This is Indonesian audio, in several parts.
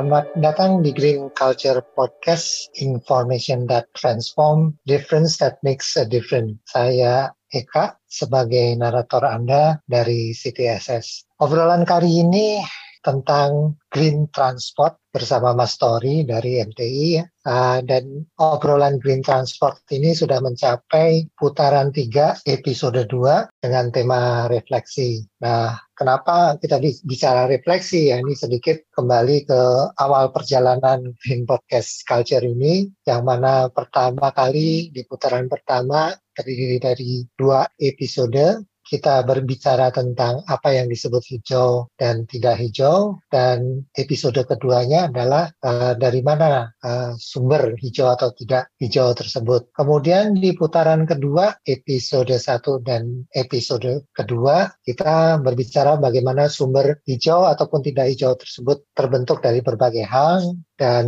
Selamat datang di Green Culture Podcast, Information that Transform, Difference that Makes a Difference. Saya Eka sebagai narator Anda dari CTSS. Obrolan kali ini tentang green transport bersama Mas Tori dari MTI uh, dan obrolan green transport ini sudah mencapai putaran tiga episode 2 dengan tema refleksi. Nah, kenapa kita bicara refleksi ya ini sedikit kembali ke awal perjalanan Green Podcast Culture ini yang mana pertama kali di putaran pertama terdiri dari dua episode kita berbicara tentang apa yang disebut hijau dan tidak hijau dan episode keduanya adalah uh, dari mana uh, sumber hijau atau tidak hijau tersebut. Kemudian di putaran kedua episode satu dan episode kedua kita berbicara bagaimana sumber hijau ataupun tidak hijau tersebut terbentuk dari berbagai hal dan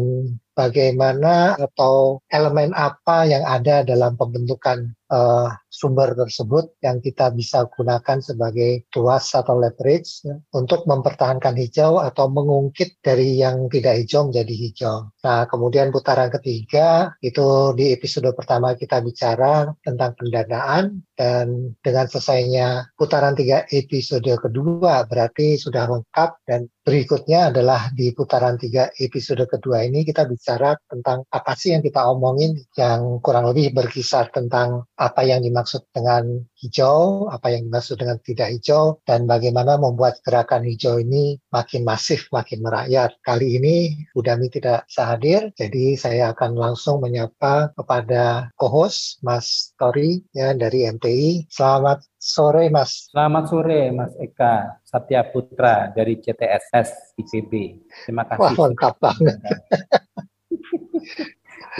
bagaimana atau elemen apa yang ada dalam pembentukan uh, sumber tersebut yang kita bisa gunakan sebagai tuas atau leverage ya, untuk mempertahankan hijau atau mengungkit dari yang tidak hijau menjadi hijau. Nah, kemudian putaran ketiga itu di episode pertama kita bicara tentang pendanaan dan dengan selesainya putaran tiga episode kedua berarti sudah lengkap dan berikutnya adalah di putaran tiga episode kedua ini kita bicara tentang apa sih yang kita omongin yang kurang lebih berkisar tentang apa yang dimaksud dengan hijau, apa yang dimaksud dengan tidak hijau, dan bagaimana membuat gerakan hijau ini makin masif, makin merakyat. Kali ini Budami tidak sehadir, jadi saya akan langsung menyapa kepada co-host Mas Tori ya, dari MTI. Selamat sore Mas. Selamat sore Mas Eka Satya Putra dari CTSS ICB. Terima kasih. Wah lengkap banget.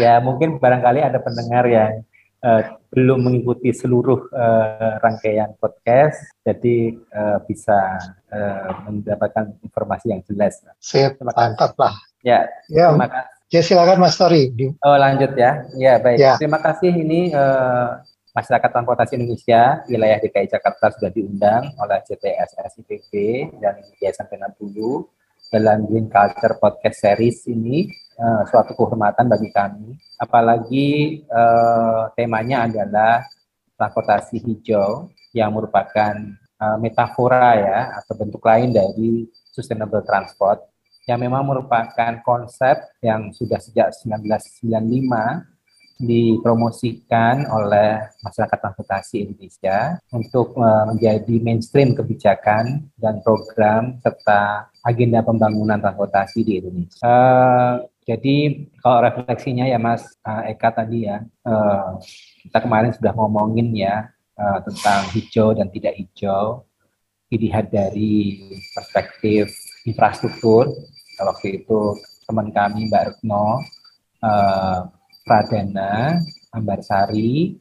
ya mungkin barangkali ada pendengar yang uh, belum mengikuti seluruh uh, rangkaian podcast, jadi uh, bisa uh, mendapatkan informasi yang jelas. Siap, mantap lah. Ya, ya, terima kasih. Ya silakan Mas Tori. Oh lanjut ya, ya baik. Ya. Terima kasih ini uh, masyarakat transportasi Indonesia wilayah DKI Jakarta sudah diundang oleh CTSS IPB dan Yayasan Pena Bulu dalam Green Culture Podcast Series ini uh, suatu kehormatan bagi kami. Apalagi uh, temanya adalah transportasi hijau yang merupakan uh, metafora ya atau bentuk lain dari sustainable transport yang memang merupakan konsep yang sudah sejak 1995 dipromosikan oleh masyarakat transportasi Indonesia untuk menjadi mainstream kebijakan dan program serta agenda pembangunan transportasi di Indonesia. Jadi kalau refleksinya ya Mas uh, Eka tadi ya, uh, kita kemarin sudah ngomongin ya uh, tentang hijau dan tidak hijau, dilihat dari perspektif infrastruktur. Waktu itu teman kami Mbak Retno Pradana Ambarsari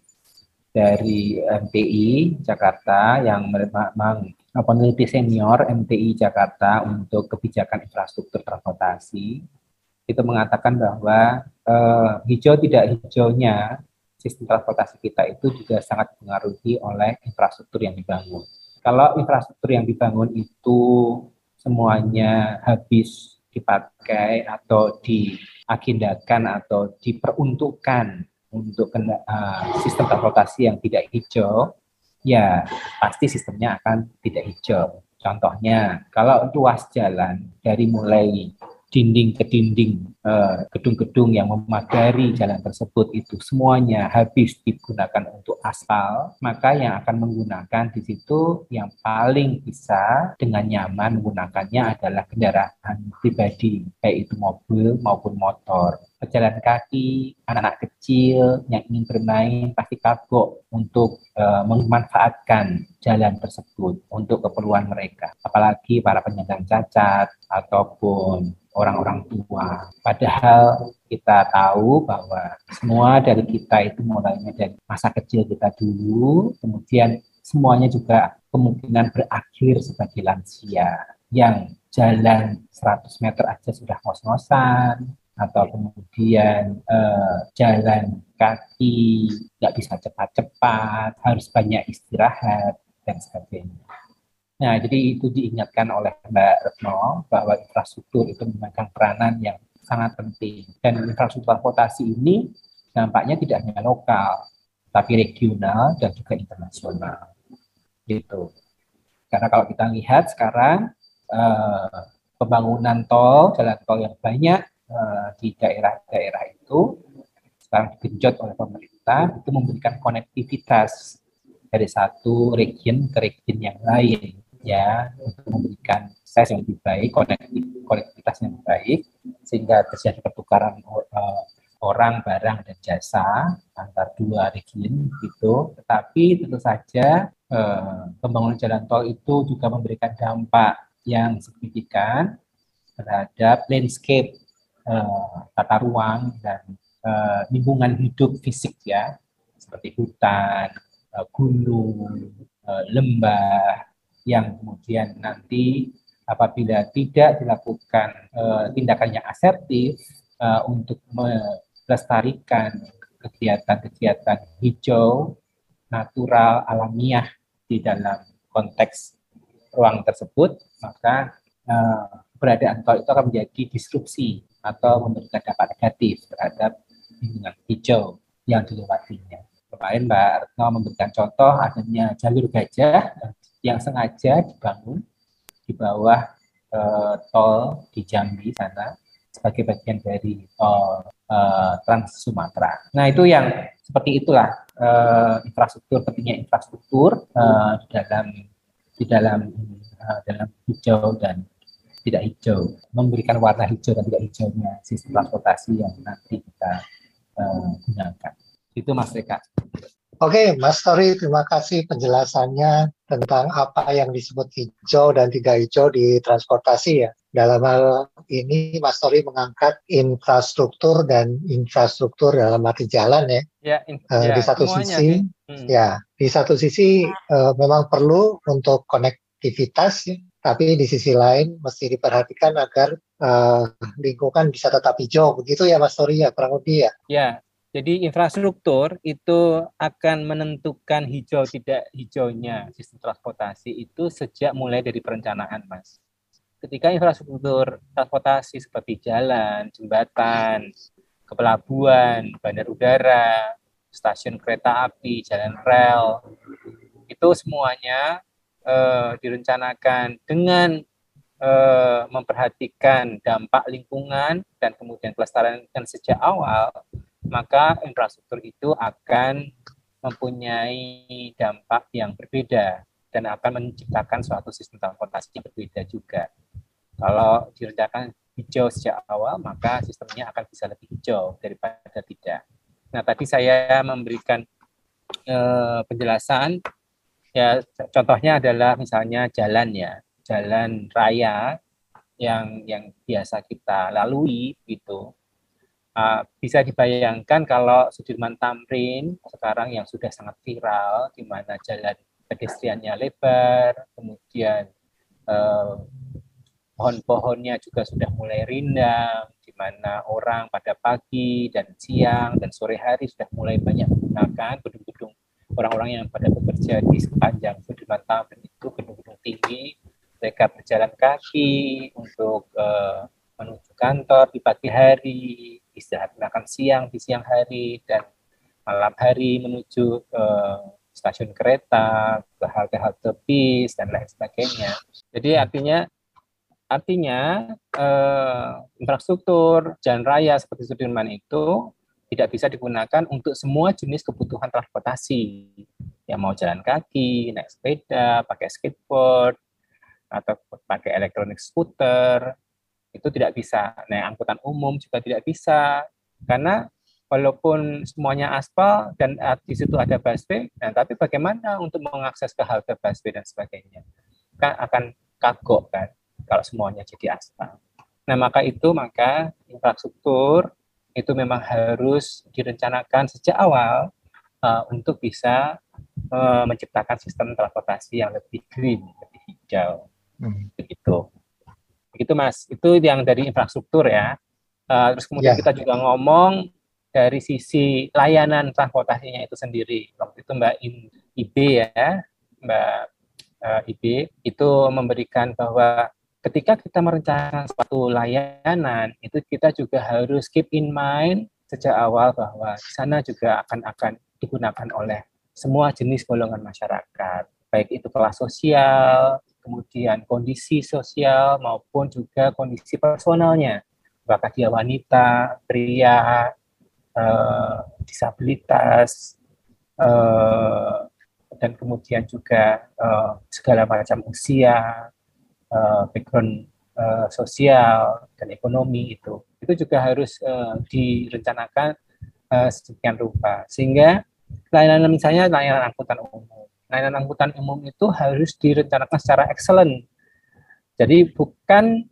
dari MTI Jakarta yang memang peneliti senior MTI Jakarta untuk kebijakan infrastruktur transportasi itu mengatakan bahwa eh, hijau tidak hijaunya sistem transportasi kita itu juga sangat dipengaruhi oleh infrastruktur yang dibangun. Kalau infrastruktur yang dibangun itu semuanya habis dipakai atau diagendakan atau diperuntukkan untuk uh, sistem transportasi yang tidak hijau, ya pasti sistemnya akan tidak hijau. Contohnya, kalau ruas jalan dari mulai dinding ke dinding eh, gedung-gedung yang memagari jalan tersebut itu semuanya habis digunakan untuk aspal, maka yang akan menggunakan di situ yang paling bisa dengan nyaman menggunakannya adalah kendaraan pribadi, baik itu mobil maupun motor pejalan kaki, anak-anak kecil yang ingin bermain pasti kapok untuk uh, memanfaatkan jalan tersebut untuk keperluan mereka. Apalagi para penyandang cacat ataupun orang-orang tua. Padahal kita tahu bahwa semua dari kita itu mulainya dari masa kecil kita dulu, kemudian semuanya juga kemungkinan berakhir sebagai lansia yang jalan 100 meter aja sudah ngos-ngosan, atau kemudian uh, jalan kaki nggak bisa cepat-cepat, harus banyak istirahat dan sebagainya. Nah, jadi itu diingatkan oleh Mbak Retno bahwa infrastruktur itu memainkan peranan yang sangat penting. Dan infrastruktur transportasi ini dampaknya tidak hanya lokal, tapi regional dan juga internasional. Gitu. Karena kalau kita lihat sekarang eh, pembangunan tol, jalan tol yang banyak eh, di daerah-daerah itu sekarang digenjot oleh pemerintah itu memberikan konektivitas dari satu region ke region yang lain ya untuk memberikan akses yang lebih baik, konektivitas yang lebih baik, sehingga terjadi pertukaran uh, orang, barang, dan jasa antar dua region gitu. Tetapi tentu saja uh, pembangunan jalan tol itu juga memberikan dampak yang signifikan terhadap landscape uh, tata ruang dan lingkungan hidup fisik ya, seperti hutan, gunung, lembah, yang kemudian nanti apabila tidak dilakukan uh, tindakan yang asertif uh, untuk melestarikan kegiatan-kegiatan hijau, natural, alamiah di dalam konteks ruang tersebut, maka uh, keberadaan tol itu akan menjadi disrupsi atau memberikan dampak negatif terhadap lingkungan hijau yang dilewatinya. Kemarin Mbak Retno memberikan contoh adanya jalur gajah yang sengaja dibangun di bawah uh, tol di Jambi sana sebagai bagian dari tol uh, Trans Sumatera. Nah itu yang seperti itulah uh, infrastruktur pentingnya infrastruktur uh, di dalam di dalam uh, dalam hijau dan tidak hijau memberikan warna hijau dan tidak hijaunya sistem transportasi yang nanti kita uh, gunakan. Itu Mas Reka. Oke, Mas Tori, terima kasih penjelasannya tentang apa yang disebut hijau dan tidak hijau di transportasi ya. Dalam hal ini, Mas Tori mengangkat infrastruktur dan infrastruktur dalam arti jalan ya. Ya, in, uh, ya di satu sisi, hmm. ya di satu sisi uh, memang perlu untuk konektivitas, ya, tapi di sisi lain mesti diperhatikan agar uh, lingkungan bisa tetap hijau. Begitu ya, Mas Tori ya, kurang lebih ya. Ya, jadi infrastruktur itu akan menentukan hijau tidak hijaunya sistem transportasi itu sejak mulai dari perencanaan, Mas. Ketika infrastruktur transportasi seperti jalan, jembatan, kepelabuhan, bandar udara, stasiun kereta api, jalan rel, itu semuanya eh, direncanakan dengan eh, memperhatikan dampak lingkungan dan kemudian kelestarian sejak awal maka infrastruktur itu akan mempunyai dampak yang berbeda dan akan menciptakan suatu sistem transportasi yang berbeda juga. Kalau direncanakan hijau sejak awal, maka sistemnya akan bisa lebih hijau daripada tidak. Nah, tadi saya memberikan eh, penjelasan, ya contohnya adalah misalnya jalan ya, jalan raya yang yang biasa kita lalui gitu Uh, bisa dibayangkan kalau Sudirman Tamrin sekarang yang sudah sangat viral, di mana jalan pedestriannya lebar, kemudian uh, pohon-pohonnya juga sudah mulai rindang, di mana orang pada pagi dan siang dan sore hari sudah mulai banyak menggunakan gedung-gedung orang-orang yang pada bekerja di sepanjang Sudirman Tamrin itu gedung-gedung tinggi, mereka berjalan kaki untuk uh, menuju kantor di pagi hari, istirahat makan siang di siang hari dan malam hari menuju ke stasiun kereta, ke halte-halte bis dan lain sebagainya. Jadi artinya artinya eh, infrastruktur jalan raya seperti Sudirman itu tidak bisa digunakan untuk semua jenis kebutuhan transportasi. Yang mau jalan kaki, naik sepeda, pakai skateboard, atau pakai elektronik skuter, itu tidak bisa. Nah, angkutan umum juga tidak bisa karena walaupun semuanya aspal dan di situ ada busway, nah, tapi bagaimana untuk mengakses ke halte busway dan sebagainya? Kan akan kagok kan kalau semuanya jadi aspal. Nah, maka itu maka infrastruktur itu memang harus direncanakan sejak awal uh, untuk bisa uh, menciptakan sistem transportasi yang lebih green, lebih hijau. Hmm. Begitu. Begitu Mas, itu yang dari infrastruktur ya. Uh, terus kemudian yeah. kita juga ngomong dari sisi layanan transportasinya itu sendiri. Waktu itu Mbak IB ya, Mbak uh, IB itu memberikan bahwa ketika kita merencanakan suatu layanan itu kita juga harus keep in mind sejak awal bahwa di sana juga akan akan digunakan oleh semua jenis golongan masyarakat, baik itu kelas sosial, kemudian kondisi sosial maupun juga kondisi personalnya, apakah dia wanita, pria, eh, disabilitas, eh, dan kemudian juga eh, segala macam usia, eh, background eh, sosial dan ekonomi itu, itu juga harus eh, direncanakan eh, sedemikian rupa. Sehingga layanan misalnya layanan angkutan umum layanan angkutan umum itu harus direncanakan secara excellent. Jadi bukan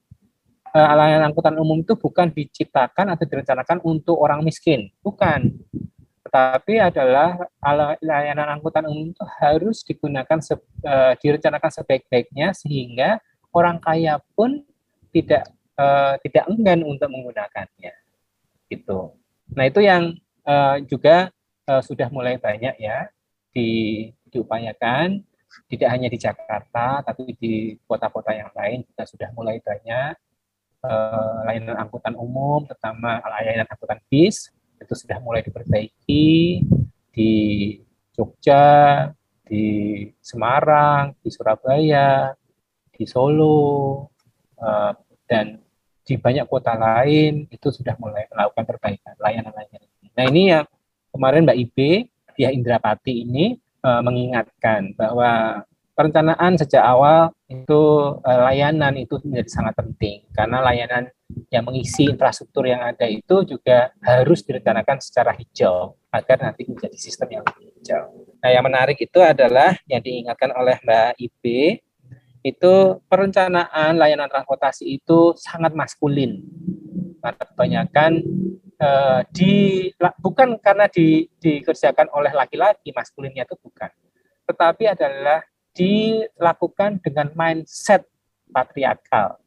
uh, layanan angkutan umum itu bukan diciptakan atau direncanakan untuk orang miskin, bukan. Tetapi adalah layanan angkutan umum itu harus digunakan se, uh, direncanakan sebaik-baiknya sehingga orang kaya pun tidak uh, tidak enggan untuk menggunakannya. Gitu. Nah, itu yang uh, juga uh, sudah mulai banyak ya di diupayakan tidak hanya di Jakarta tapi di kota-kota yang lain juga sudah mulai banyak uh, layanan angkutan umum terutama layanan angkutan bis itu sudah mulai diperbaiki di Jogja, di Semarang, di Surabaya, di Solo uh, dan di banyak kota lain itu sudah mulai melakukan perbaikan layanan-layanan. Nah ini yang kemarin Mbak Ibe ya Indrapati ini uh, mengingatkan bahwa perencanaan sejak awal itu uh, layanan itu menjadi sangat penting karena layanan yang mengisi infrastruktur yang ada itu juga harus direncanakan secara hijau agar nanti menjadi sistem yang hijau. Nah, yang menarik itu adalah yang diingatkan oleh Mbak Ibe itu perencanaan layanan transportasi itu sangat maskulin. Kebanyakan uh, di bukan karena di, dikerjakan oleh laki-laki maskulinnya itu bukan, tetapi adalah dilakukan dengan mindset patriarkal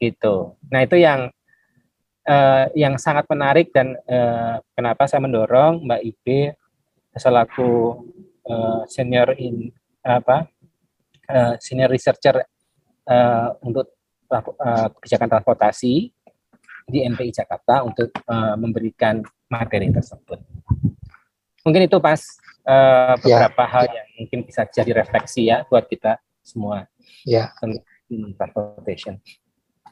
gitu. Nah itu yang uh, yang sangat menarik dan uh, kenapa saya mendorong Mbak Ibe selaku uh, senior in apa uh, senior researcher uh, untuk uh, kebijakan transportasi di MPI Jakarta untuk uh, memberikan materi tersebut. Mungkin itu pas uh, beberapa ya, hal ya. yang mungkin bisa jadi refleksi ya buat kita semua. Ya. transportation.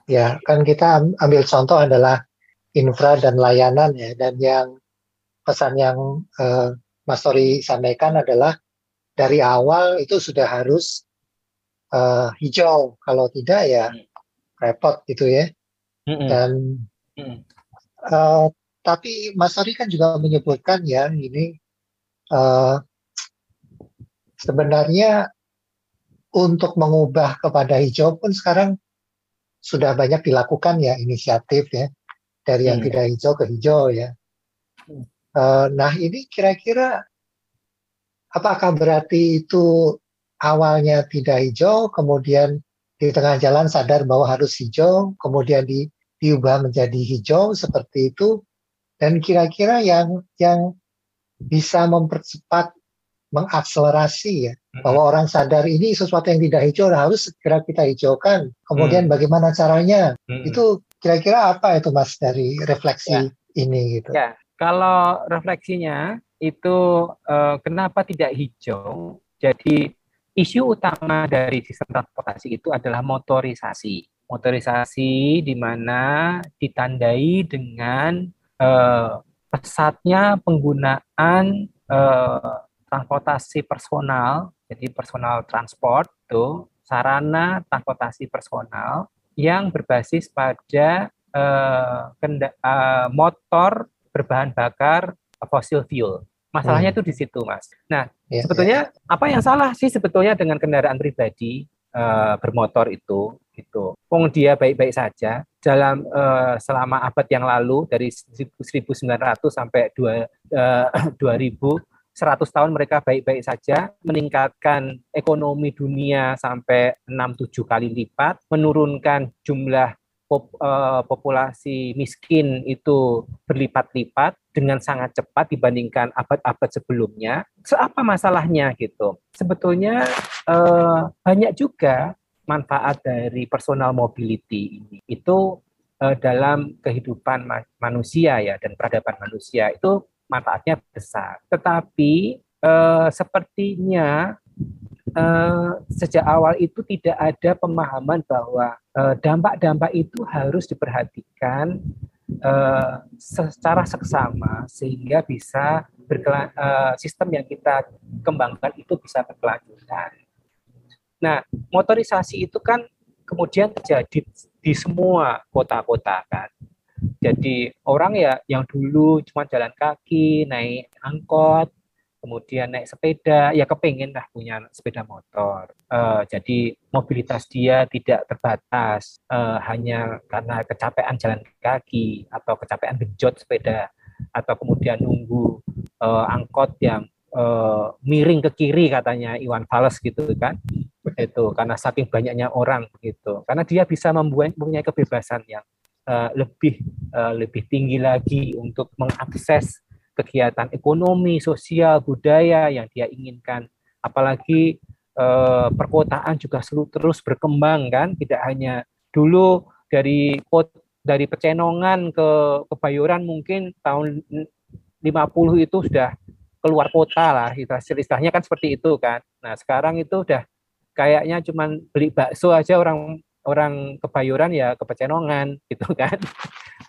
Ya, kan kita ambil contoh adalah infra dan layanan ya, dan yang pesan yang uh, Mas Tori sampaikan adalah dari awal itu sudah harus uh, hijau, kalau tidak ya hmm. repot gitu ya. Dan uh, tapi Mas Ari kan juga menyebutkan ya ini uh, sebenarnya untuk mengubah kepada hijau pun sekarang sudah banyak dilakukan ya inisiatif ya dari yang hmm. tidak hijau ke hijau ya. Uh, nah ini kira-kira apakah berarti itu awalnya tidak hijau, kemudian di tengah jalan sadar bahwa harus hijau, kemudian di diubah menjadi hijau seperti itu. Dan kira-kira yang yang bisa mempercepat mengakselerasi ya bahwa orang sadar ini sesuatu yang tidak hijau harus segera kita hijaukan. Kemudian mm. bagaimana caranya? Mm. itu kira-kira apa itu mas dari refleksi ya. ini gitu? Ya kalau refleksinya itu eh, kenapa tidak hijau? Jadi isu utama dari sistem transportasi itu adalah motorisasi motorisasi di mana ditandai dengan uh, pesatnya penggunaan uh, transportasi personal, jadi personal transport itu sarana transportasi personal yang berbasis pada uh, kenda, uh, motor berbahan bakar fosil fuel. Masalahnya hmm. itu di situ, Mas. Nah, ya, sebetulnya ya. apa yang salah sih sebetulnya dengan kendaraan pribadi uh, bermotor itu? gitu. Wong dia baik-baik saja dalam uh, selama abad yang lalu dari 1900 sampai 2, uh, 2000 100 tahun mereka baik-baik saja, meningkatkan ekonomi dunia sampai 6-7 kali lipat, menurunkan jumlah pop, uh, populasi miskin itu berlipat-lipat dengan sangat cepat dibandingkan abad-abad sebelumnya. Seapa masalahnya gitu? Sebetulnya eh, banyak juga manfaat dari personal mobility ini. Itu eh, dalam kehidupan ma manusia ya dan peradaban manusia itu manfaatnya besar. Tetapi eh, sepertinya eh, sejak awal itu tidak ada pemahaman bahwa dampak-dampak eh, itu harus diperhatikan eh, secara seksama sehingga bisa uh, sistem yang kita kembangkan itu bisa berkelanjutan. Nah, motorisasi itu kan kemudian terjadi di semua kota-kota kan. Jadi orang ya yang dulu cuma jalan kaki, naik angkot, kemudian naik sepeda, ya kepengen lah punya sepeda motor. Uh, jadi mobilitas dia tidak terbatas uh, hanya karena kecapean jalan kaki atau kecapean genjot sepeda atau kemudian nunggu uh, angkot yang uh, miring ke kiri katanya Iwan Fals gitu kan itu karena saking banyaknya orang begitu karena dia bisa membuat mempunyai kebebasan yang uh, lebih uh, lebih tinggi lagi untuk mengakses kegiatan ekonomi, sosial, budaya yang dia inginkan. Apalagi eh, perkotaan juga selalu terus berkembang kan, tidak hanya dulu dari dari Pecenongan ke Kebayoran mungkin tahun 50 itu sudah keluar kota lah istilahnya kan seperti itu kan. Nah, sekarang itu udah kayaknya cuman beli bakso aja orang orang Kebayoran ya ke Pecenongan gitu kan.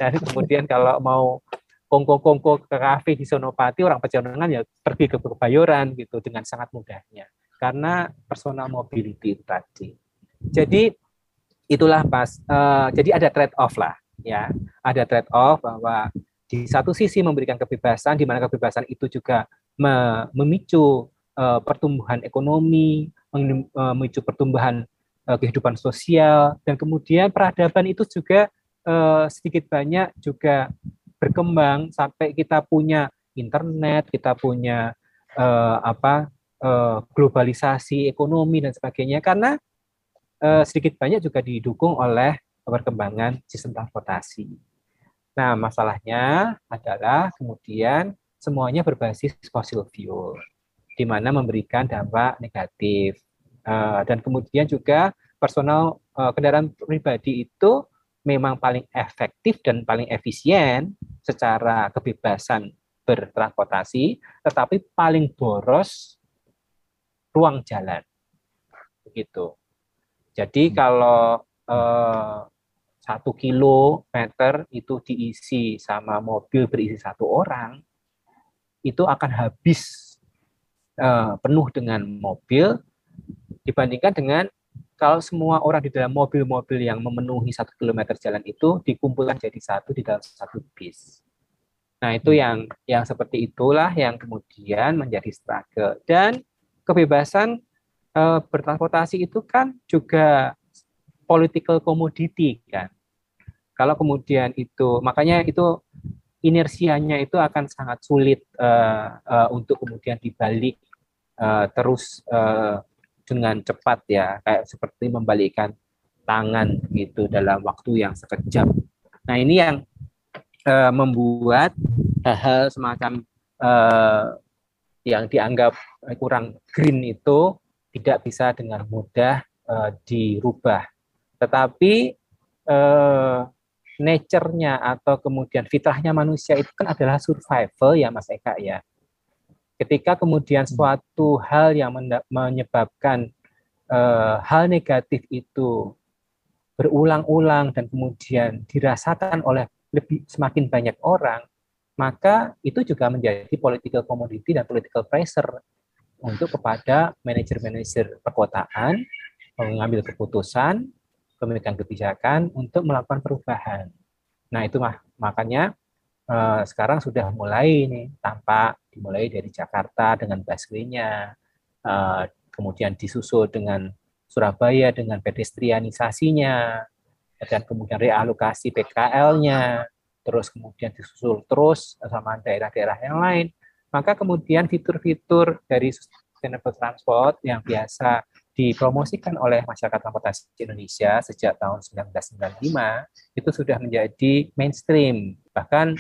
Dan kemudian kalau mau kongko-kongko ke kafe di Sonopati orang Pecenongan ya pergi ke Kebayoran gitu dengan sangat mudahnya karena personal mobility tadi. Jadi itulah pas uh, jadi ada trade off lah ya ada trade off bahwa di satu sisi memberikan kebebasan di mana kebebasan itu juga me memicu uh, pertumbuhan ekonomi memicu pertumbuhan uh, kehidupan sosial. Dan kemudian peradaban itu juga uh, sedikit banyak juga berkembang sampai kita punya internet, kita punya apa globalisasi ekonomi dan sebagainya. Karena sedikit banyak juga didukung oleh perkembangan sistem transportasi. Nah, masalahnya adalah kemudian semuanya berbasis fossil fuel, di mana memberikan dampak negatif. Uh, dan kemudian juga personal uh, kendaraan pribadi itu memang paling efektif dan paling efisien secara kebebasan bertransportasi, tetapi paling boros ruang jalan. Begitu. Jadi hmm. kalau eh, satu kilometer itu diisi sama mobil berisi satu orang, itu akan habis eh, penuh dengan mobil dibandingkan dengan kalau semua orang di dalam mobil-mobil yang memenuhi satu kilometer jalan itu dikumpulkan jadi satu di dalam satu bis. Nah itu yang yang seperti itulah yang kemudian menjadi struggle dan kebebasan e, bertransportasi itu kan juga political commodity kan. Kalau kemudian itu makanya itu inersianya itu akan sangat sulit uh, uh, untuk kemudian dibalik uh, terus uh, dengan cepat ya, kayak seperti membalikkan tangan gitu dalam waktu yang sekejap. Nah ini yang uh, membuat hal-hal semacam uh, yang dianggap kurang green itu tidak bisa dengan mudah uh, dirubah. Tetapi uh, nature-nya atau kemudian fitrahnya manusia itu kan adalah survival ya Mas Eka ya. Ketika kemudian hmm. suatu hal yang menyebabkan uh, hal negatif itu berulang-ulang dan kemudian dirasakan oleh lebih semakin banyak orang, maka itu juga menjadi political commodity dan political pressure untuk kepada manajer-manajer perkotaan mengambil keputusan, pemegang kebijakan untuk melakukan perubahan. Nah, itu mah makanya uh, sekarang sudah mulai nih tampak dimulai dari Jakarta dengan busway-nya, uh, kemudian disusul dengan Surabaya dengan pedestrianisasinya, dan kemudian realokasi PKL-nya, terus kemudian disusul terus sama daerah-daerah yang lain, maka kemudian fitur-fitur dari sustainable transport yang biasa dipromosikan oleh masyarakat transportasi Indonesia sejak tahun 1995 itu sudah menjadi mainstream. Bahkan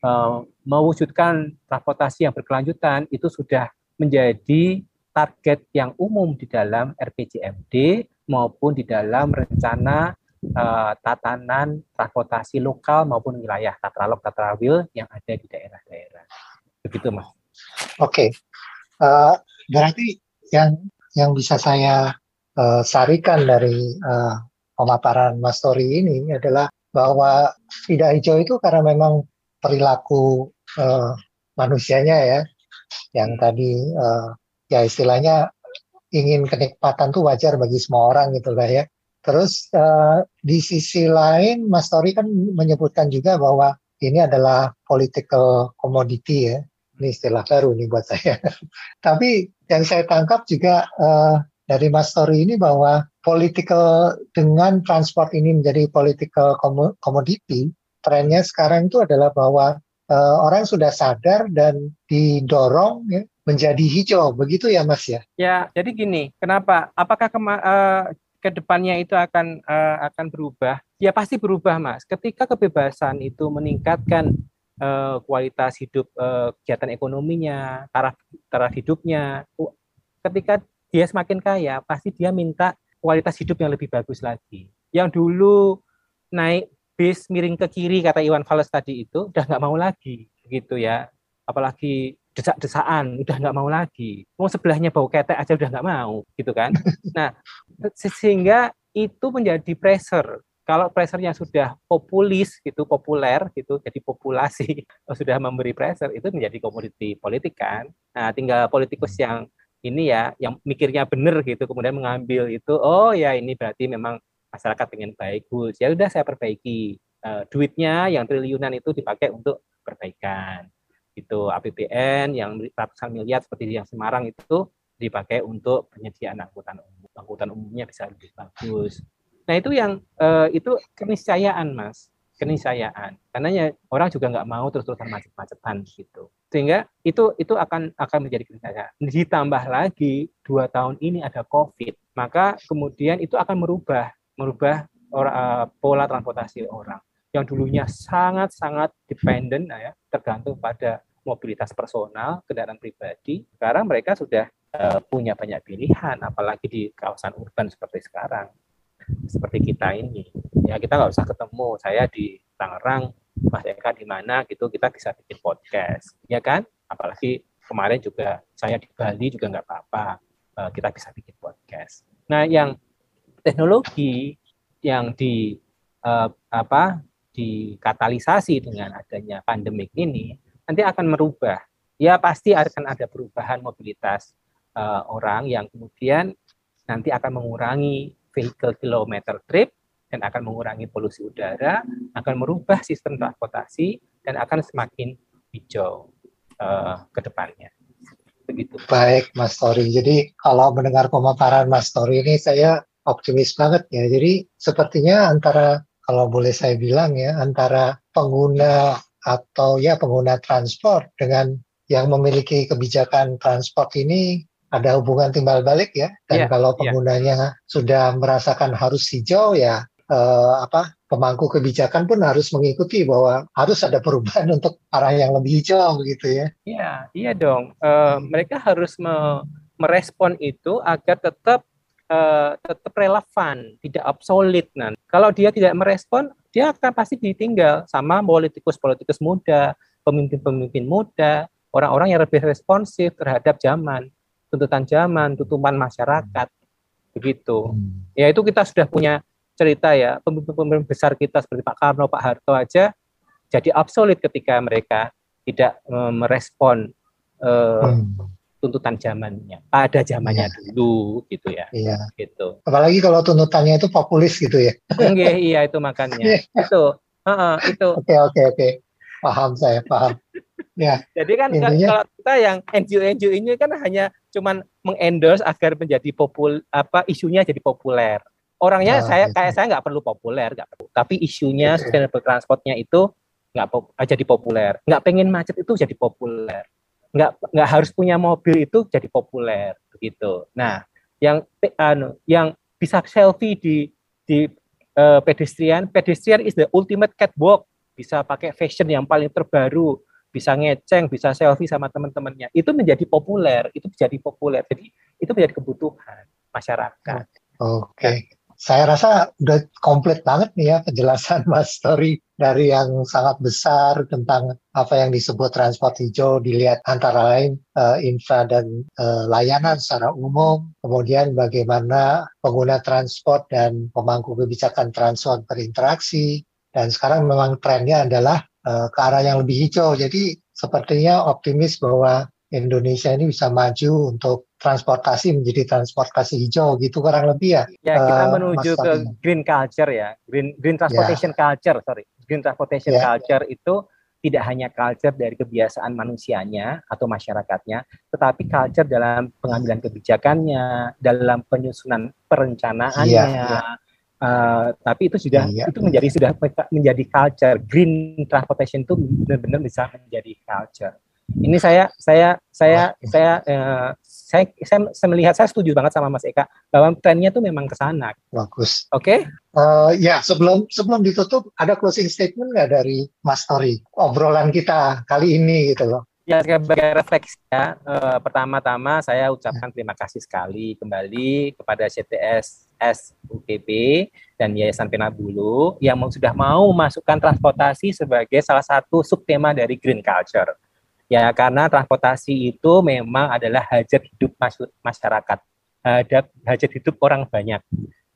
uh, mewujudkan transportasi yang berkelanjutan itu sudah menjadi target yang umum di dalam RPJMD maupun di dalam rencana uh, tatanan transportasi lokal maupun wilayah tatralog tatlawil yang ada di daerah-daerah. Begitu, Mas. Oke, okay. uh, berarti yang yang bisa saya uh, sarikan dari uh, pemaparan Mas Tori ini adalah bahwa tidak hijau itu karena memang perilaku uh, manusianya ya, yang tadi uh, ya istilahnya ingin kenikmatan tuh wajar bagi semua orang gitu lah ya. Terus uh, di sisi lain Mas Tori kan menyebutkan juga bahwa ini adalah political commodity ya. Ini istilah baru nih buat saya. Tapi yang saya tangkap juga uh, dari Mas Tori ini bahwa political dengan transport ini menjadi political commodity, trennya sekarang itu adalah bahwa uh, orang sudah sadar dan didorong ya, menjadi hijau, begitu ya Mas ya? Ya, jadi gini, kenapa? Apakah kema uh, ke depannya itu akan uh, akan berubah? Ya pasti berubah Mas. Ketika kebebasan itu meningkatkan uh, kualitas hidup uh, kegiatan ekonominya, taraf taraf hidupnya, ketika dia semakin kaya, pasti dia minta kualitas hidup yang lebih bagus lagi. Yang dulu naik bis miring ke kiri kata Iwan Fals tadi itu udah nggak mau lagi gitu ya. Apalagi desak-desaan udah nggak mau lagi. Mau sebelahnya bau ketek aja udah nggak mau gitu kan. Nah sehingga itu menjadi pressure. Kalau pressernya sudah populis gitu populer gitu jadi populasi sudah memberi pressure itu menjadi komoditi politik kan. Nah tinggal politikus yang ini ya yang mikirnya benar gitu kemudian mengambil itu oh ya ini berarti memang masyarakat ingin bagus ya udah saya perbaiki. Uh, duitnya yang triliunan itu dipakai untuk perbaikan. Itu APBN yang ratusan miliar seperti yang Semarang itu dipakai untuk penyediaan angkutan umum. Angkutan umumnya bisa lebih bagus. Nah itu yang uh, itu keniscayaan mas. Keniscayaan. Karena ya orang juga nggak mau terus-terusan macet-macetan gitu. Sehingga itu itu akan akan menjadi keniscayaan. Ditambah lagi dua tahun ini ada covid maka kemudian itu akan merubah merubah or, uh, pola transportasi orang yang dulunya sangat-sangat dependent nah ya, tergantung pada mobilitas personal, kendaraan pribadi. Sekarang mereka sudah uh, punya banyak pilihan, apalagi di kawasan urban seperti sekarang. Seperti kita ini. Ya kita nggak usah ketemu. Saya di Tangerang, Mas Eka di mana gitu, kita bisa bikin podcast. Ya kan? Apalagi kemarin juga saya di Bali juga nggak apa-apa. Uh, kita bisa bikin podcast. Nah, yang teknologi yang di uh, apa dikatalisasi dengan adanya pandemik ini nanti akan merubah ya pasti akan ada perubahan mobilitas uh, orang yang kemudian nanti akan mengurangi vehicle kilometer trip dan akan mengurangi polusi udara, akan merubah sistem transportasi dan akan semakin hijau uh, ke depannya. Begitu. Baik, Mas Tori. Jadi kalau mendengar pemaparan Mas Tori ini saya optimis banget ya. Jadi sepertinya antara kalau boleh saya bilang ya antara pengguna atau ya pengguna transport dengan yang memiliki kebijakan transport ini ada hubungan timbal balik ya. Dan yeah, kalau iya. penggunanya yeah. sudah merasakan harus hijau ya eh, apa pemangku kebijakan pun harus mengikuti bahwa harus ada perubahan untuk arah yang lebih hijau gitu ya. Iya, iya dong. Uh, mereka harus me merespon itu agar tetap uh, tetap relevan, tidak obsolete. Nah, kalau dia tidak merespon, dia akan pasti ditinggal sama politikus-politikus muda, pemimpin-pemimpin muda, orang-orang yang lebih responsif terhadap zaman, tuntutan zaman, tuntutan masyarakat, begitu. Hmm. Ya itu kita sudah punya cerita ya, pemimpin-pemimpin besar kita seperti Pak Karno, Pak Harto aja jadi obsolete ketika mereka tidak merespon uh, hmm tuntutan zamannya. Pada zamannya iya. dulu gitu ya. Iya. gitu. Apalagi kalau tuntutannya itu populis gitu ya. Enggak, iya itu makanya iya. itu uh, uh, itu. Oke oke oke. Paham saya paham. Ya jadi kan intinya, kalau kita yang NGO NGO ini kan hanya cuman mengendorse agar menjadi popul apa isunya jadi populer. Orangnya nah, saya itu. kayak saya nggak perlu populer nggak perlu. Tapi isunya sustainable transportnya itu nggak pop, jadi populer. Nggak pengen macet itu jadi populer nggak nggak harus punya mobil itu jadi populer begitu. Nah, yang anu yang bisa selfie di di uh, pedestrian, pedestrian is the ultimate catwalk. Bisa pakai fashion yang paling terbaru, bisa ngeceng, bisa selfie sama teman-temannya. Itu menjadi populer, itu menjadi populer. Jadi itu menjadi kebutuhan masyarakat. Oke. Okay. Saya rasa udah komplit banget nih ya penjelasan Mas Story dari yang sangat besar tentang apa yang disebut transport hijau dilihat antara lain uh, infra dan uh, layanan secara umum, kemudian bagaimana pengguna transport dan pemangku kebijakan transport berinteraksi, dan sekarang memang trennya adalah uh, ke arah yang lebih hijau. Jadi sepertinya optimis bahwa Indonesia ini bisa maju untuk transportasi menjadi transportasi hijau gitu kurang lebih ya. Ya kita uh, menuju ke green culture ya, green green transportation ya. culture sorry, green transportation ya. culture itu tidak hanya culture dari kebiasaan manusianya atau masyarakatnya, tetapi culture dalam pengambilan kebijakannya, dalam penyusunan perencanaannya. Ya, ya. Uh, tapi itu sudah ya, itu menjadi sudah menjadi culture green transportation itu benar-benar bisa menjadi culture ini saya saya saya saya eh, saya, saya saya melihat saya setuju banget sama Mas Eka bahwa trennya tuh memang ke sana. Bagus. Oke. Okay? Uh, eh, ya sebelum sebelum ditutup ada closing statement nggak dari Mas Tori obrolan kita kali ini gitu loh. Ya sebagai refleksi ya, uh, pertama-tama saya ucapkan terima kasih sekali kembali kepada CTS SUPB dan Yayasan Penabulu yang sudah mau memasukkan transportasi sebagai salah satu subtema dari Green Culture Ya, karena transportasi itu memang adalah hajat hidup masyarakat, hajat hidup orang banyak.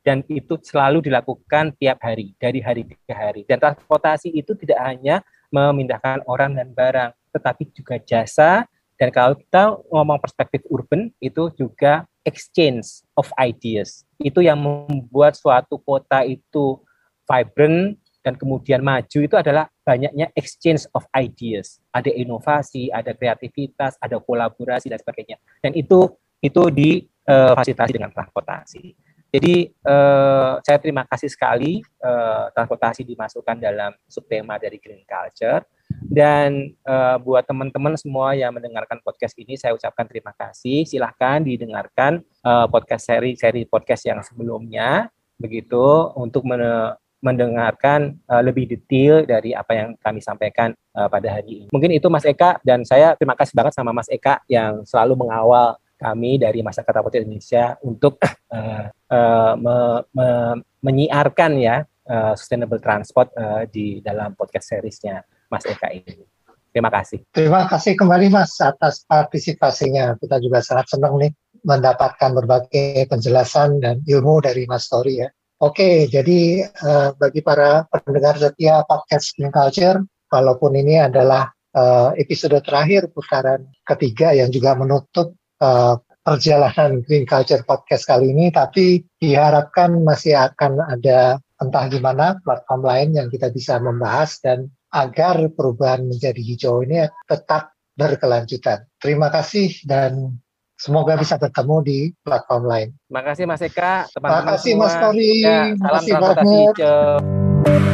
Dan itu selalu dilakukan tiap hari, dari hari ke hari. Dan transportasi itu tidak hanya memindahkan orang dan barang, tetapi juga jasa. Dan kalau kita ngomong perspektif urban, itu juga exchange of ideas. Itu yang membuat suatu kota itu vibrant, dan kemudian maju itu adalah banyaknya exchange of ideas. Ada inovasi, ada kreativitas, ada kolaborasi dan sebagainya. Dan itu itu difasilitasi dengan transportasi. Jadi uh, saya terima kasih sekali uh, transportasi dimasukkan dalam subtema dari Green Culture dan uh, buat teman-teman semua yang mendengarkan podcast ini saya ucapkan terima kasih. Silahkan didengarkan uh, podcast seri seri podcast yang sebelumnya begitu untuk mendengarkan uh, lebih detail dari apa yang kami sampaikan uh, pada hari ini. Mungkin itu Mas Eka dan saya terima kasih banget sama Mas Eka yang selalu mengawal kami dari masyarakat Kabupaten Indonesia untuk uh, uh, me, me, menyiarkan ya uh, sustainable transport uh, di dalam podcast seriesnya Mas Eka ini. Terima kasih. Terima kasih kembali Mas atas partisipasinya. Kita juga sangat senang nih mendapatkan berbagai penjelasan dan ilmu dari Mas Tori ya. Oke, jadi uh, bagi para pendengar setia podcast Green Culture, walaupun ini adalah uh, episode terakhir putaran ketiga yang juga menutup uh, perjalanan Green Culture Podcast kali ini, tapi diharapkan masih akan ada entah gimana platform lain yang kita bisa membahas dan agar perubahan menjadi hijau ini tetap berkelanjutan. Terima kasih dan Semoga bisa bertemu di platform lain. Terima kasih Mas Eka, teman-teman Terima kasih Mas Tori. Ya, salam transportasi hijau.